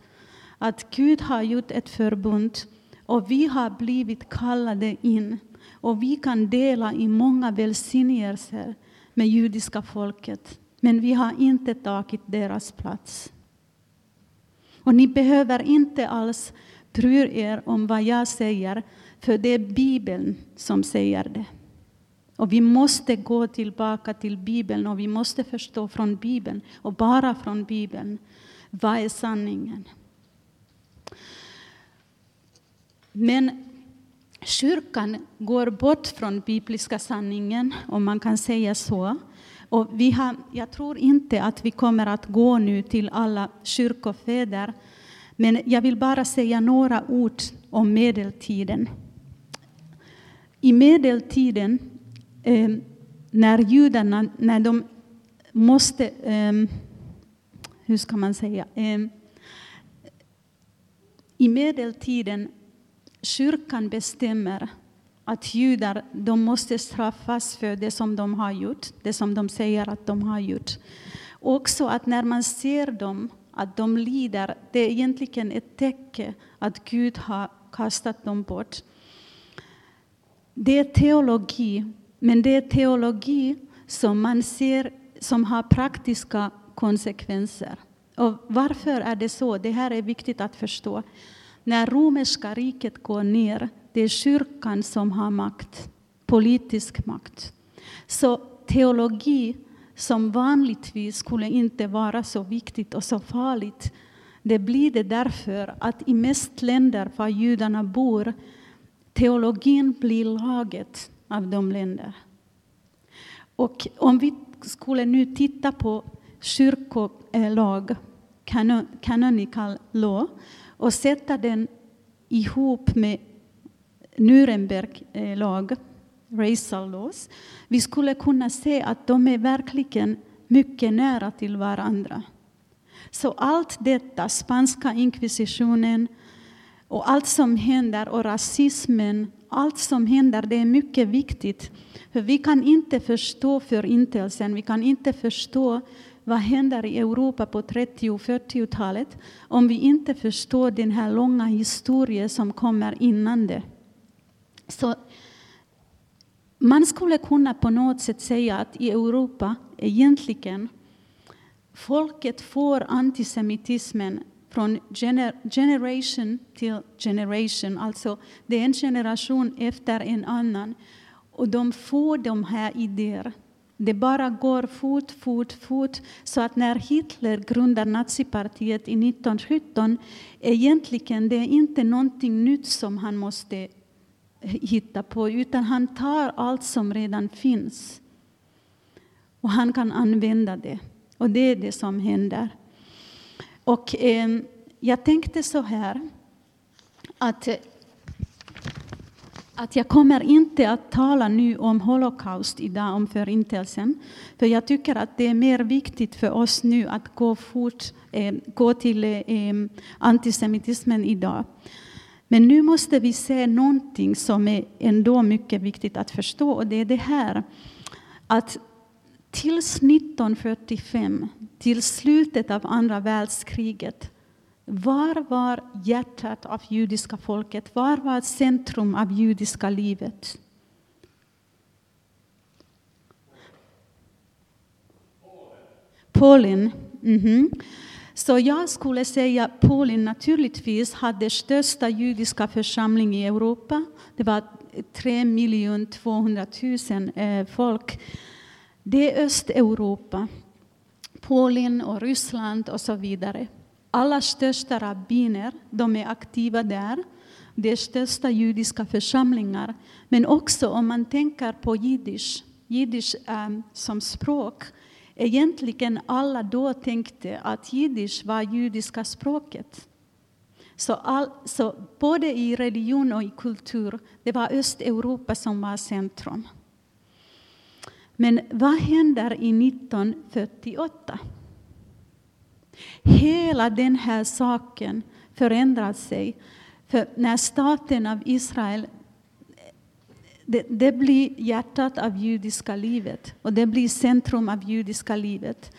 att Gud har gjort ett förbund och vi har blivit kallade in och vi kan dela i många välsignelser med judiska folket, men vi har inte tagit deras plats. Och ni behöver inte alls bry er om vad jag säger, för det är Bibeln som säger det. Och vi måste gå tillbaka till Bibeln och vi måste förstå från Bibeln och bara från Bibeln. Vad är sanningen? Men kyrkan går bort från bibliska sanningen, om man kan säga så. Och vi har, jag tror inte att vi kommer att gå nu till alla kyrkofäder, men jag vill bara säga några ord om medeltiden. I medeltiden, eh, när judarna, när de måste, eh, hur ska man säga, eh, i medeltiden kyrkan bestämmer att judar de måste straffas för det som de har gjort, det som de säger att de har gjort. Också att när man ser dem, att de lider, det är egentligen ett tecken att Gud har kastat dem bort. Det är teologi, men det är teologi som man ser som har praktiska konsekvenser. Och varför är det så? Det här är viktigt att förstå. När romerska riket går ner, det är kyrkan som har makt, politisk makt. Så teologi som vanligtvis skulle inte vara så viktigt och så farligt, det blir det därför att i mest länder var judarna bor, teologin blir laget av de länder. Och om vi skulle nu titta på kyrkolag, canonical law, och sätta den ihop med Nuremberg-lag, racial laws, vi skulle kunna se att de är verkligen mycket nära till varandra. Så allt detta, spanska inkvisitionen och allt som händer och rasismen, allt som händer, det är mycket viktigt. För vi kan inte förstå Förintelsen, vi kan inte förstå vad händer i Europa på 30 och 40-talet om vi inte förstår den här långa historien som kommer innan det. Så man skulle kunna på något sätt säga att i Europa egentligen folket får antisemitismen från gener generation till generation. Alltså det är en generation efter en annan. Och de får de här idéerna det bara går fort, fort, fort. Så att när Hitler grundar nazipartiet i 1917, egentligen det är inte någonting nytt som han måste eh, hitta på, utan han tar allt som redan finns. Och han kan använda det. Och det är det som händer. Och eh, jag tänkte så här, att att jag kommer inte att tala nu om Holocaust idag, om Förintelsen. För jag tycker att det är mer viktigt för oss nu att gå, fort, eh, gå till eh, ehm, antisemitismen idag. Men nu måste vi se någonting som är ändå mycket viktigt att förstå, och det är det här att tills 1945, till slutet av andra världskriget, var var hjärtat av judiska folket? Var var centrum av judiska livet? Polen. Mm -hmm. Så jag skulle säga att Polen naturligtvis hade största judiska församling i Europa. Det var 3 200 000 folk. Det är Östeuropa, Polen och Ryssland och så vidare alla största rabbiner, de är aktiva där. Det är största judiska församlingar. Men också om man tänker på jiddisch, jiddisch um, som språk, egentligen alla då tänkte att jiddisch var judiska språket. Så, all, så både i religion och i kultur, det var Östeuropa som var centrum. Men vad händer i 1948? Hela den här saken förändrar sig. För när staten av Israel det, det, blir hjärtat av judiska livet och det blir centrum av judiska livet.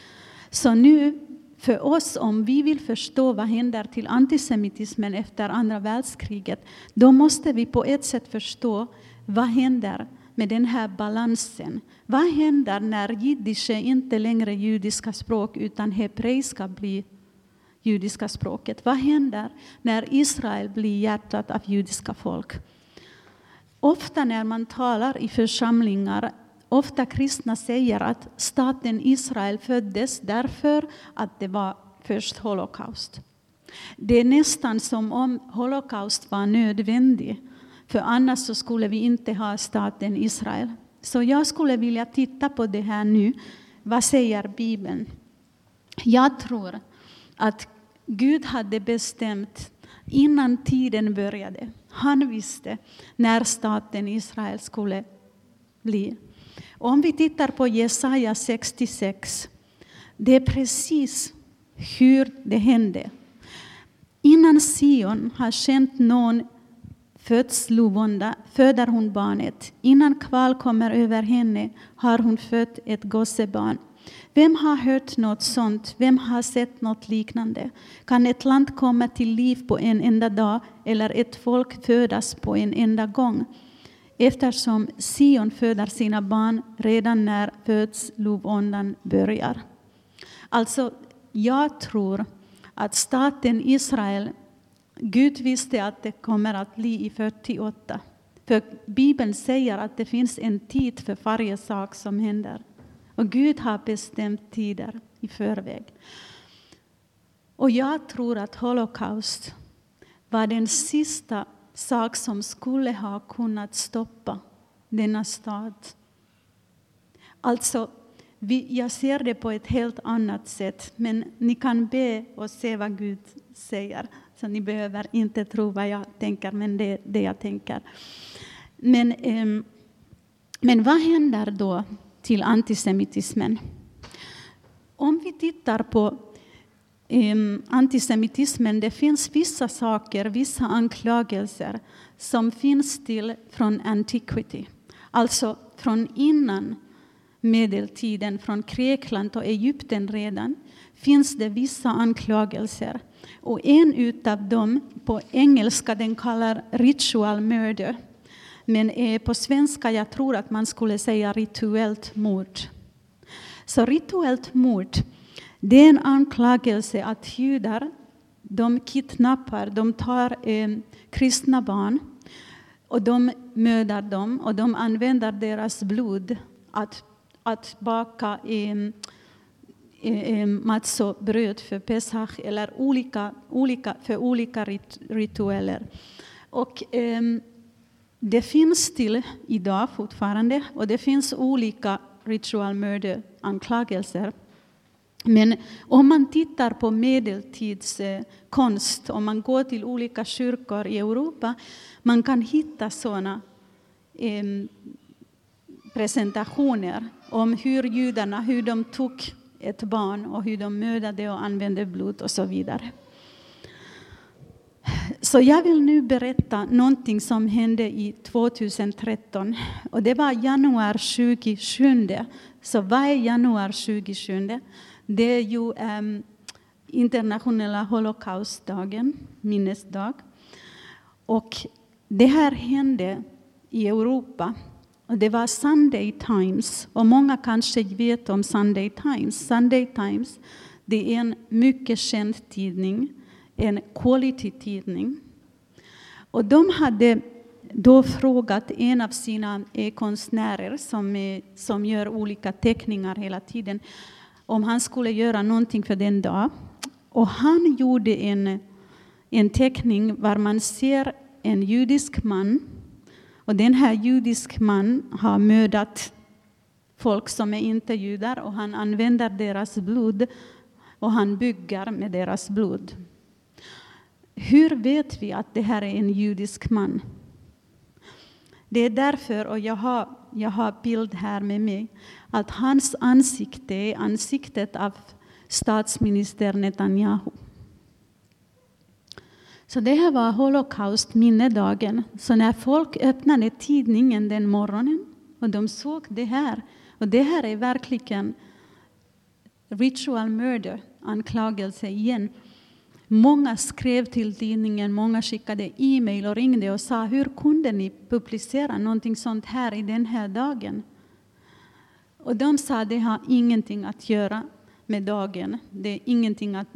Så nu, för oss, om vi vill förstå vad händer till antisemitismen efter andra världskriget, då måste vi på ett sätt förstå vad händer med den här balansen. Vad händer när jiddisch inte längre är judiska språk utan hebreiska blir judiska språket? Vad händer när Israel blir hjärtat av judiska folk? Ofta när man talar i församlingar ofta kristna säger att staten Israel föddes därför att det var först Holocaust. Det är nästan som om Holocaust var nödvändig, för annars så skulle vi inte ha staten Israel. Så jag skulle vilja titta på det här nu. Vad säger Bibeln? Jag tror att Gud hade bestämt innan tiden började. Han visste när staten Israel skulle bli. Om vi tittar på Jesaja 66, det är precis hur det hände. Innan Sion har känt någon föds födslovånda föder hon barnet. Innan kval kommer över henne har hon fött ett gossebarn. Vem har hört något sånt? Vem har sett något liknande? Kan ett land komma till liv på en enda dag eller ett folk födas på en enda gång? Eftersom Sion föder sina barn redan när födslovåndan börjar. Alltså, jag tror att staten Israel, Gud visste att det kommer att bli i 48. För Bibeln säger att det finns en tid för varje sak som händer. Och Gud har bestämt tider i förväg. Och jag tror att Holocaust var den sista sak som skulle ha kunnat stoppa denna stad. Alltså, vi, jag ser det på ett helt annat sätt, men ni kan be och se vad Gud säger. Så ni behöver inte tro vad jag tänker, men det är det jag tänker. Men, eh, men vad händer då till antisemitismen. Om vi tittar på ehm, antisemitismen, det finns vissa saker, vissa anklagelser som finns till från antiquity, alltså från innan medeltiden, från Grekland och Egypten redan, finns det vissa anklagelser. Och en av dem, på engelska, den kallar ritual murder. Men eh, på svenska jag tror att man skulle säga rituellt mord. Så rituellt mord, det är en anklagelse att judar de kidnappar, de tar eh, kristna barn och de mördar dem och de använder deras blod att, att baka eh, eh, eh matzobröd för Pesach eller olika, olika, för olika rit, ritueller. Och, eh, det finns till idag fortfarande och det finns olika ritual anklagelser Men om man tittar på medeltidskonst, om man går till olika kyrkor i Europa, man kan hitta sådana eh, presentationer om hur judarna, hur de tog ett barn och hur de mördade och använde blod och så vidare. Så jag vill nu berätta någonting som hände i 2013. Och det var januari 2007. Så vad är januari 2007? Det är ju um, internationella holocaustdagen, minnesdag. Och det här hände i Europa. Det var Sunday Times. Och många kanske vet om Sunday Times. Sunday Times det är en mycket känd tidning en quality-tidning. Och de hade då frågat en av sina konstnärer som, som gör olika teckningar hela tiden om han skulle göra någonting för den dag. Och han gjorde en, en teckning där man ser en judisk man. Och den här judisk man har mördat folk som är inte judar och han använder deras blod och han bygger med deras blod. Hur vet vi att det här är en judisk man? Det är därför, och jag har, jag har bild här med mig, att hans ansikte är ansiktet av statsminister Netanyahu. Så det här var Holocaust minnedagen. Så när folk öppnade tidningen den morgonen och de såg det här, och det här är verkligen ritual murder, anklagelse igen. Många skrev till tidningen, många skickade e-mail och ringde och sa hur kunde ni publicera någonting sånt här i den här dagen? Och de sa det har ingenting att göra med dagen. Det är ingenting, att,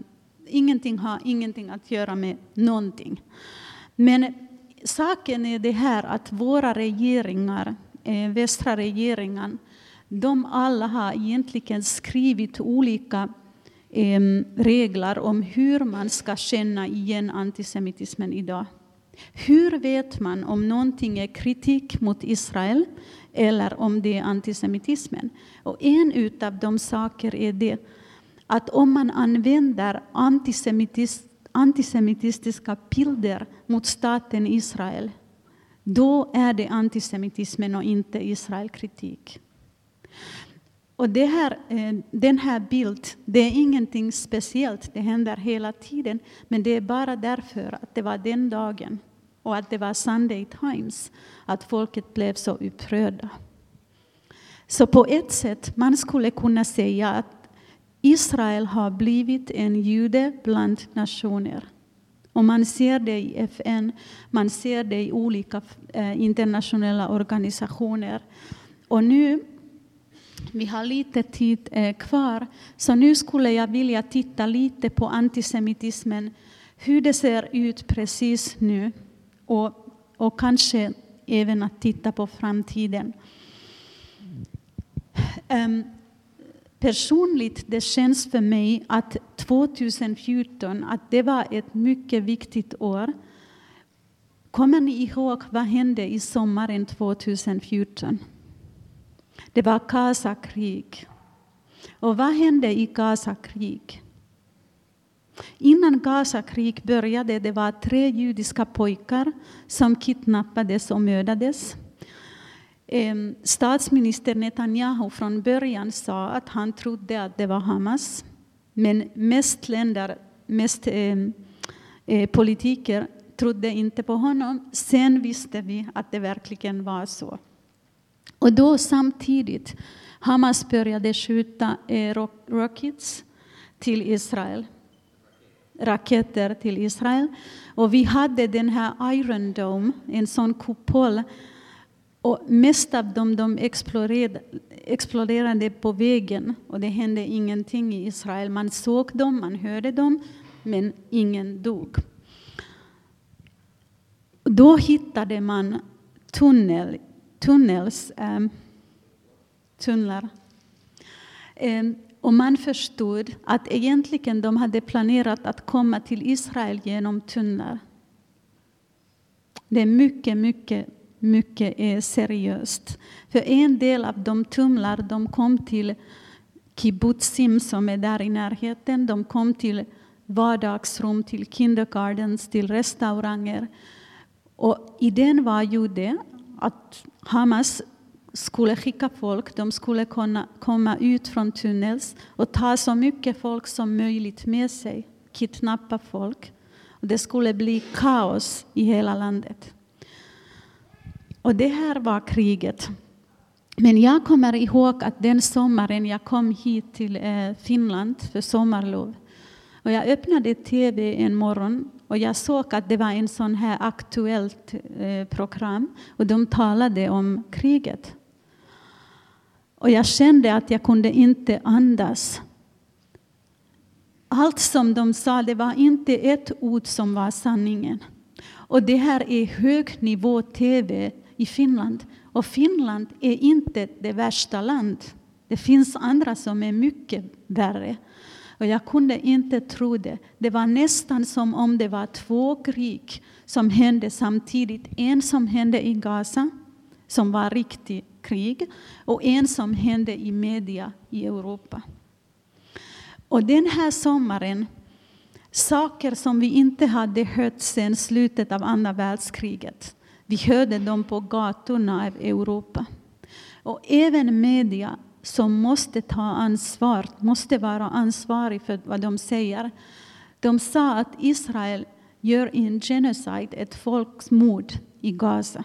ingenting har ingenting att göra med någonting. Men saken är det här att våra regeringar eh, västra regeringen, de alla har egentligen skrivit olika ehm, regler om hur man ska känna igen antisemitismen idag. Hur vet man om någonting är kritik mot Israel eller om det är antisemitismen? Och en av de saker är det att om man använder antisemitis antisemitistiska bilder mot staten Israel, då är det antisemitismen och inte Israelkritik. Och det här, eh, den här bilden, det är ingenting speciellt, det händer hela tiden, men det är bara därför att det var den dagen och att det var Sunday Times, att folket blev så upprörda. Så på ett sätt, man skulle kunna säga att Israel har blivit en jude bland nationer. Och man ser det i FN, man ser det i olika eh, internationella organisationer. Och nu, vi har lite tid eh, kvar, så nu skulle jag vilja titta lite på antisemitismen, hur det ser ut precis nu och, och kanske även att titta på framtiden. Um, personligt det känns för mig att 2014 att det var ett mycket viktigt år. Kommer ni ihåg vad hände i sommaren 2014? Det var Gazakrig. Och vad hände i Gazakrig? Innan Gazakrig började det var tre judiska pojkar som kidnappades och mördades. Ehm, statsminister Netanyahu från början sa att han trodde att det var Hamas. Men mest länder, mest ehm, eh, politiker trodde inte på honom. Sen visste vi att det verkligen var så. Och då samtidigt Hamas började skjuta eh, rockets till Israel. Raketer till Israel. Och vi hade den här Iron Dome, en sån kupol och mest av dem de exploderade, exploderade på vägen och det hände ingenting i Israel. Man såg dem, man hörde dem, men ingen dog. Då hittade man tunnel, tunnels, ähm, tunnlar. Ähm, och man förstod att egentligen de hade planerat att komma till Israel genom tunnlar. Det är mycket, mycket mycket är seriöst. För en del av de tumlar de kom till kibbutzim som är där i närheten. De kom till vardagsrum, till kindergardens, till restauranger. Och idén var ju det att Hamas skulle skicka folk, de skulle kunna komma ut från tunnels och ta så mycket folk som möjligt med sig, kidnappa folk. Och det skulle bli kaos i hela landet. Och det här var kriget. Mm. Men jag kommer ihåg att den sommaren jag kom hit till eh, Finland för sommarlov och jag öppnade tv en morgon och jag såg att det var en sån här Aktuellt-program eh, och de talade om kriget. Och jag kände att jag kunde inte andas. Allt som de sa, det var inte ett ord som var sanningen. Och det här är högnivå tv i Finland. Och Finland är inte det värsta landet. Det finns andra som är mycket värre. Och jag kunde inte tro det. Det var nästan som om det var två krig som hände samtidigt. En som hände i Gaza, som var riktigt krig, och en som hände i media i Europa. Och den här sommaren, saker som vi inte hade hört sedan slutet av andra världskriget. Vi hörde dem på gatorna av Europa. Och även media som måste ta ansvar, måste vara ansvarig för vad de säger. De sa att Israel gör en genocide, ett folkmord i Gaza.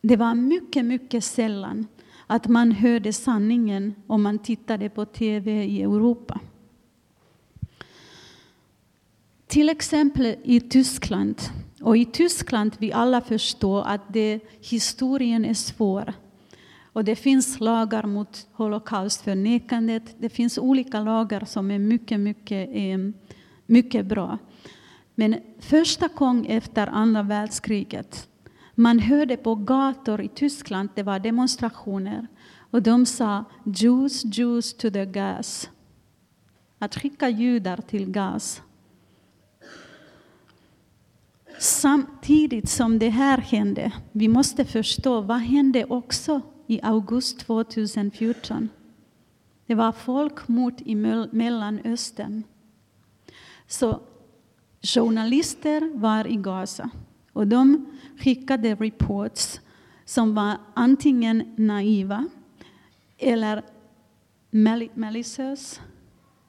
Det var mycket, mycket sällan att man hörde sanningen om man tittade på tv i Europa. Till exempel i Tyskland och i Tyskland vi alla förstår att det, historien är svår. Och det finns lagar mot holocaustförnekandet. Det finns olika lagar som är mycket, mycket, eh, mycket bra. Men första gången efter andra världskriget, Man hörde på gator i Tyskland, det var demonstrationer, och de sa Jews, Jews to the gas. Att skicka judar till gas. Samtidigt som det här hände, vi måste förstå vad hände också i augusti 2014. Det var folkmord i Mellanöstern. Så journalister var i Gaza och de skickade reports som var antingen naiva eller malicious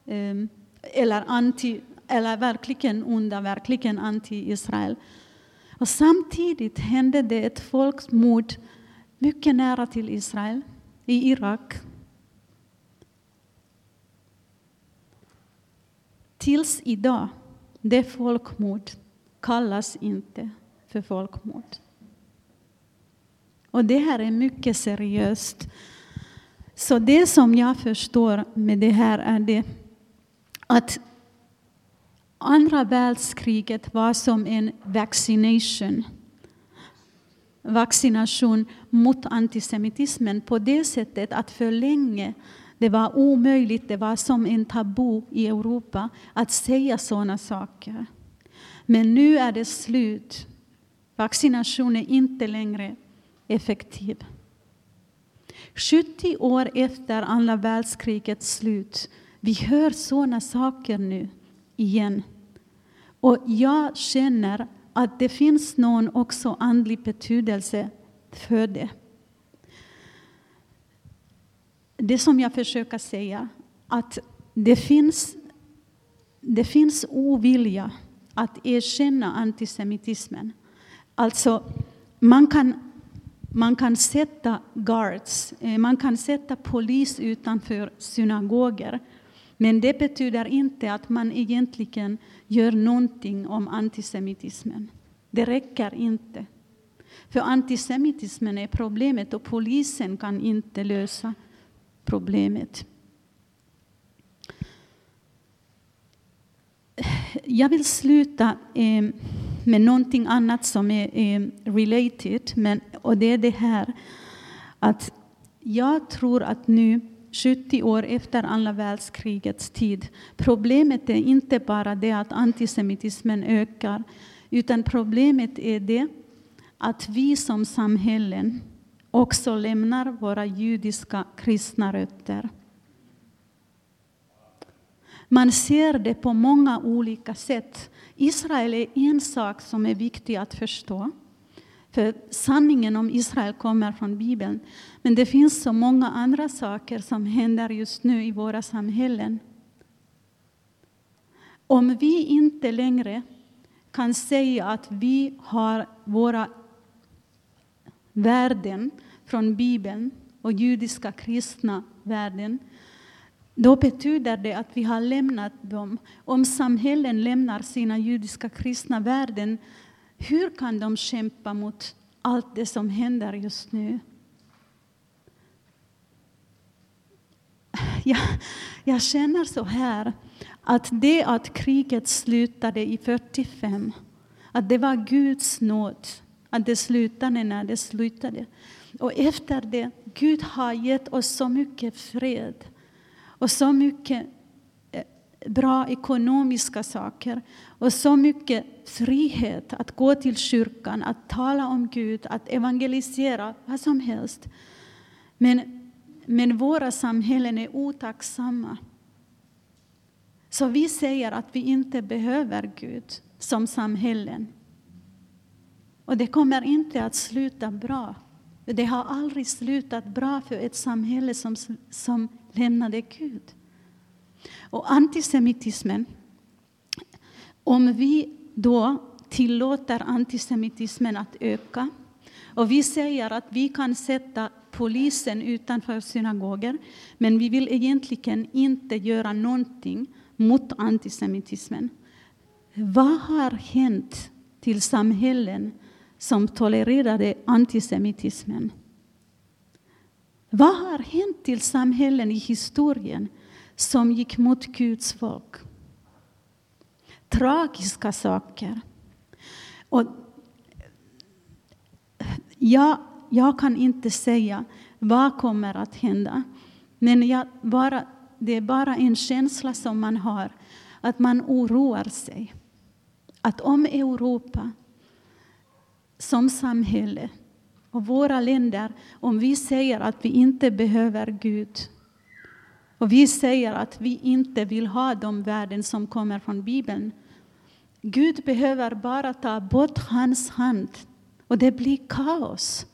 ehm, eller, anti, eller verkligen onda, verkligen anti-Israel. Och samtidigt hände det ett folkmord mycket nära till Israel, i Irak. Tills idag, det folkmord kallas inte för folkmord. Och det här är mycket seriöst. Så det som jag förstår med det här är det att andra världskriget var som en vaccination. Vaccination mot antisemitismen på det sättet att för länge det var omöjligt, det var som en tabu i Europa att säga sådana saker. Men nu är det slut. Vaccination är inte längre effektiv. 70 år efter andra världskrigets slut, vi hör sådana saker nu igen. Och jag känner att det finns någon också andlig betydelse för det. Det som jag försöker säga, att det finns, det finns ovilja att erkänna antisemitismen. Alltså, man kan, man kan sätta guards, eh, man kan sätta polis utanför synagoger. Men det betyder inte att man egentligen gör någonting om antisemitismen. Det räcker inte. För antisemitismen är problemet och polisen kan inte lösa problemet. Jag vill sluta eh, med någonting annat som är eh, related, men, och det är det här att jag tror att nu 70 år efter andra världskrigets tid. Problemet är inte bara det att antisemitismen ökar, utan problemet är det att vi som samhällen också lämnar våra judiska kristna rötter. Man ser det på många olika sätt. Israel är en sak som är viktig att förstå. För sanningen om Israel kommer från Bibeln. Men det finns så många andra saker som händer just nu i våra samhällen. Om vi inte längre kan säga att vi har våra värden från Bibeln och judiska kristna värden, då betyder det att vi har lämnat dem. Om samhällen lämnar sina judiska kristna värden, hur kan de kämpa mot allt det som händer just nu? [LAUGHS] Jag, jag känner så här, att det att kriget slutade i 45, att det var Guds nåd, att det slutade när det slutade. Och efter det, Gud har gett oss så mycket fred och så mycket bra ekonomiska saker och så mycket frihet att gå till kyrkan, att tala om Gud, att evangelisera, vad som helst. Men, men våra samhällen är otacksamma. Så vi säger att vi inte behöver Gud som samhällen. Och det kommer inte att sluta bra. Det har aldrig slutat bra för ett samhälle som, som lämnade Gud. Och antisemitismen, om vi då tillåter antisemitismen att öka och vi säger att vi kan sätta polisen utanför synagoger men vi vill egentligen inte göra någonting mot antisemitismen. Vad har hänt till samhällen som tolererade antisemitismen. Vad har hänt till samhällen i historien som gick mot Guds folk? Tragiska saker. Och jag, jag kan inte säga vad kommer att hända. Men jag bara, det är bara en känsla som man har, att man oroar sig. Att om Europa som samhälle och våra länder, om vi säger att vi inte behöver Gud och vi säger att vi inte vill ha de värden som kommer från Bibeln. Gud behöver bara ta bort hans hand och det blir kaos.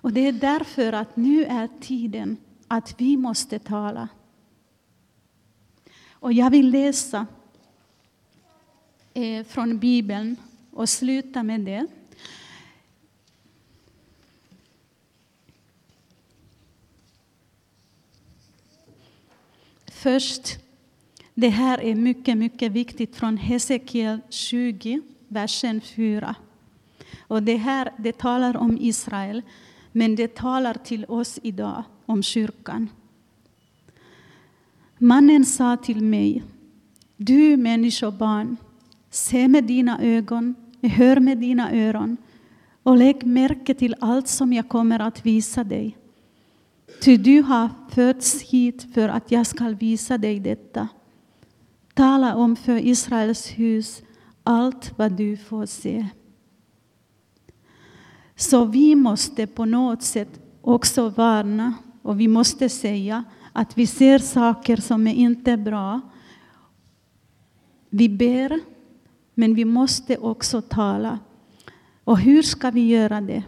Och det är därför att nu är tiden att vi måste tala. Och jag vill läsa eh, från Bibeln och sluta med det. Först, det här är mycket, mycket viktigt från Hesekiel 20, versen 4. Och det här det talar om Israel, men det talar till oss idag om kyrkan. Mannen sa till mig, du människobarn, se med dina ögon, hör med dina öron och lägg märke till allt som jag kommer att visa dig. Ty du har fötts hit för att jag ska visa dig detta. Tala om för Israels hus allt vad du får se. Så vi måste på något sätt också varna och vi måste säga att vi ser saker som är inte bra. Vi ber, men vi måste också tala. Och hur ska vi göra det?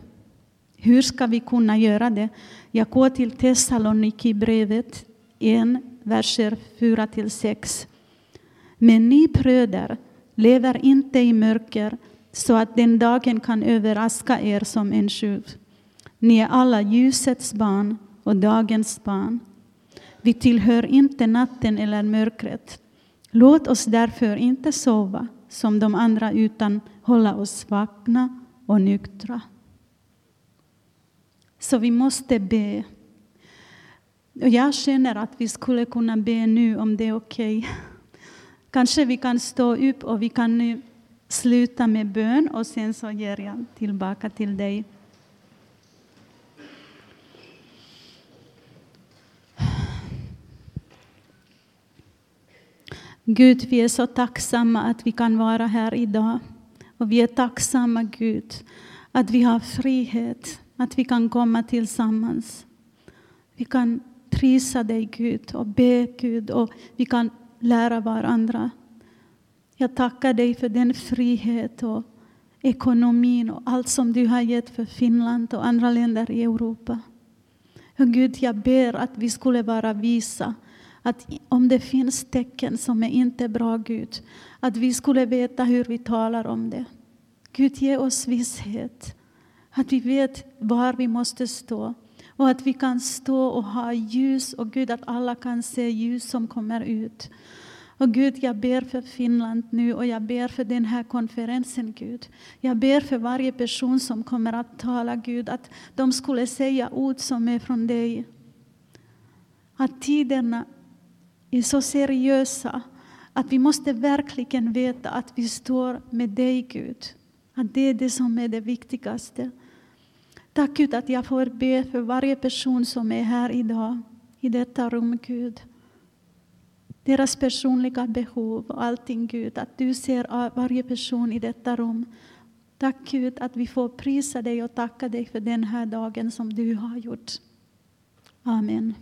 Hur ska vi kunna göra det? Jag går till Thessaloniki-brevet 1, verser 4-6. Men ni bröder, lever inte i mörker så att den dagen kan överraska er som en tjuv. Ni är alla ljusets barn och dagens barn. Vi tillhör inte natten eller mörkret. Låt oss därför inte sova som de andra utan hålla oss vakna och nyktra. Så vi måste be. Och jag känner att vi skulle kunna be nu om det är okej. Okay. Kanske vi kan stå upp och vi kan nu sluta med bön och sen så ger jag tillbaka till dig. Gud, vi är så tacksamma att vi kan vara här idag. Och vi är tacksamma, Gud, att vi har frihet, att vi kan komma tillsammans. Vi kan prisa dig, Gud, och be, Gud, och vi kan lära varandra. Jag tackar dig för den frihet och ekonomin och allt som du har gett för Finland och andra länder i Europa. Och Gud, jag ber att vi skulle vara visa att om det finns tecken som är inte bra, Gud, att vi skulle veta hur vi talar om det. Gud, ge oss visshet. Att vi vet var vi måste stå. Och att vi kan stå och ha ljus och Gud, att alla kan se ljus som kommer ut. Och Gud, jag ber för Finland nu och jag ber för den här konferensen, Gud. Jag ber för varje person som kommer att tala, Gud, att de skulle säga ord som är från dig. Att tiderna är så seriösa att vi måste verkligen veta att vi står med dig, Gud. Att det är det som är det viktigaste. Tack Gud att jag får be för varje person som är här idag, i detta rum, Gud. Deras personliga behov och allting, Gud. Att du ser varje person i detta rum. Tack Gud att vi får prisa dig och tacka dig för den här dagen som du har gjort. Amen.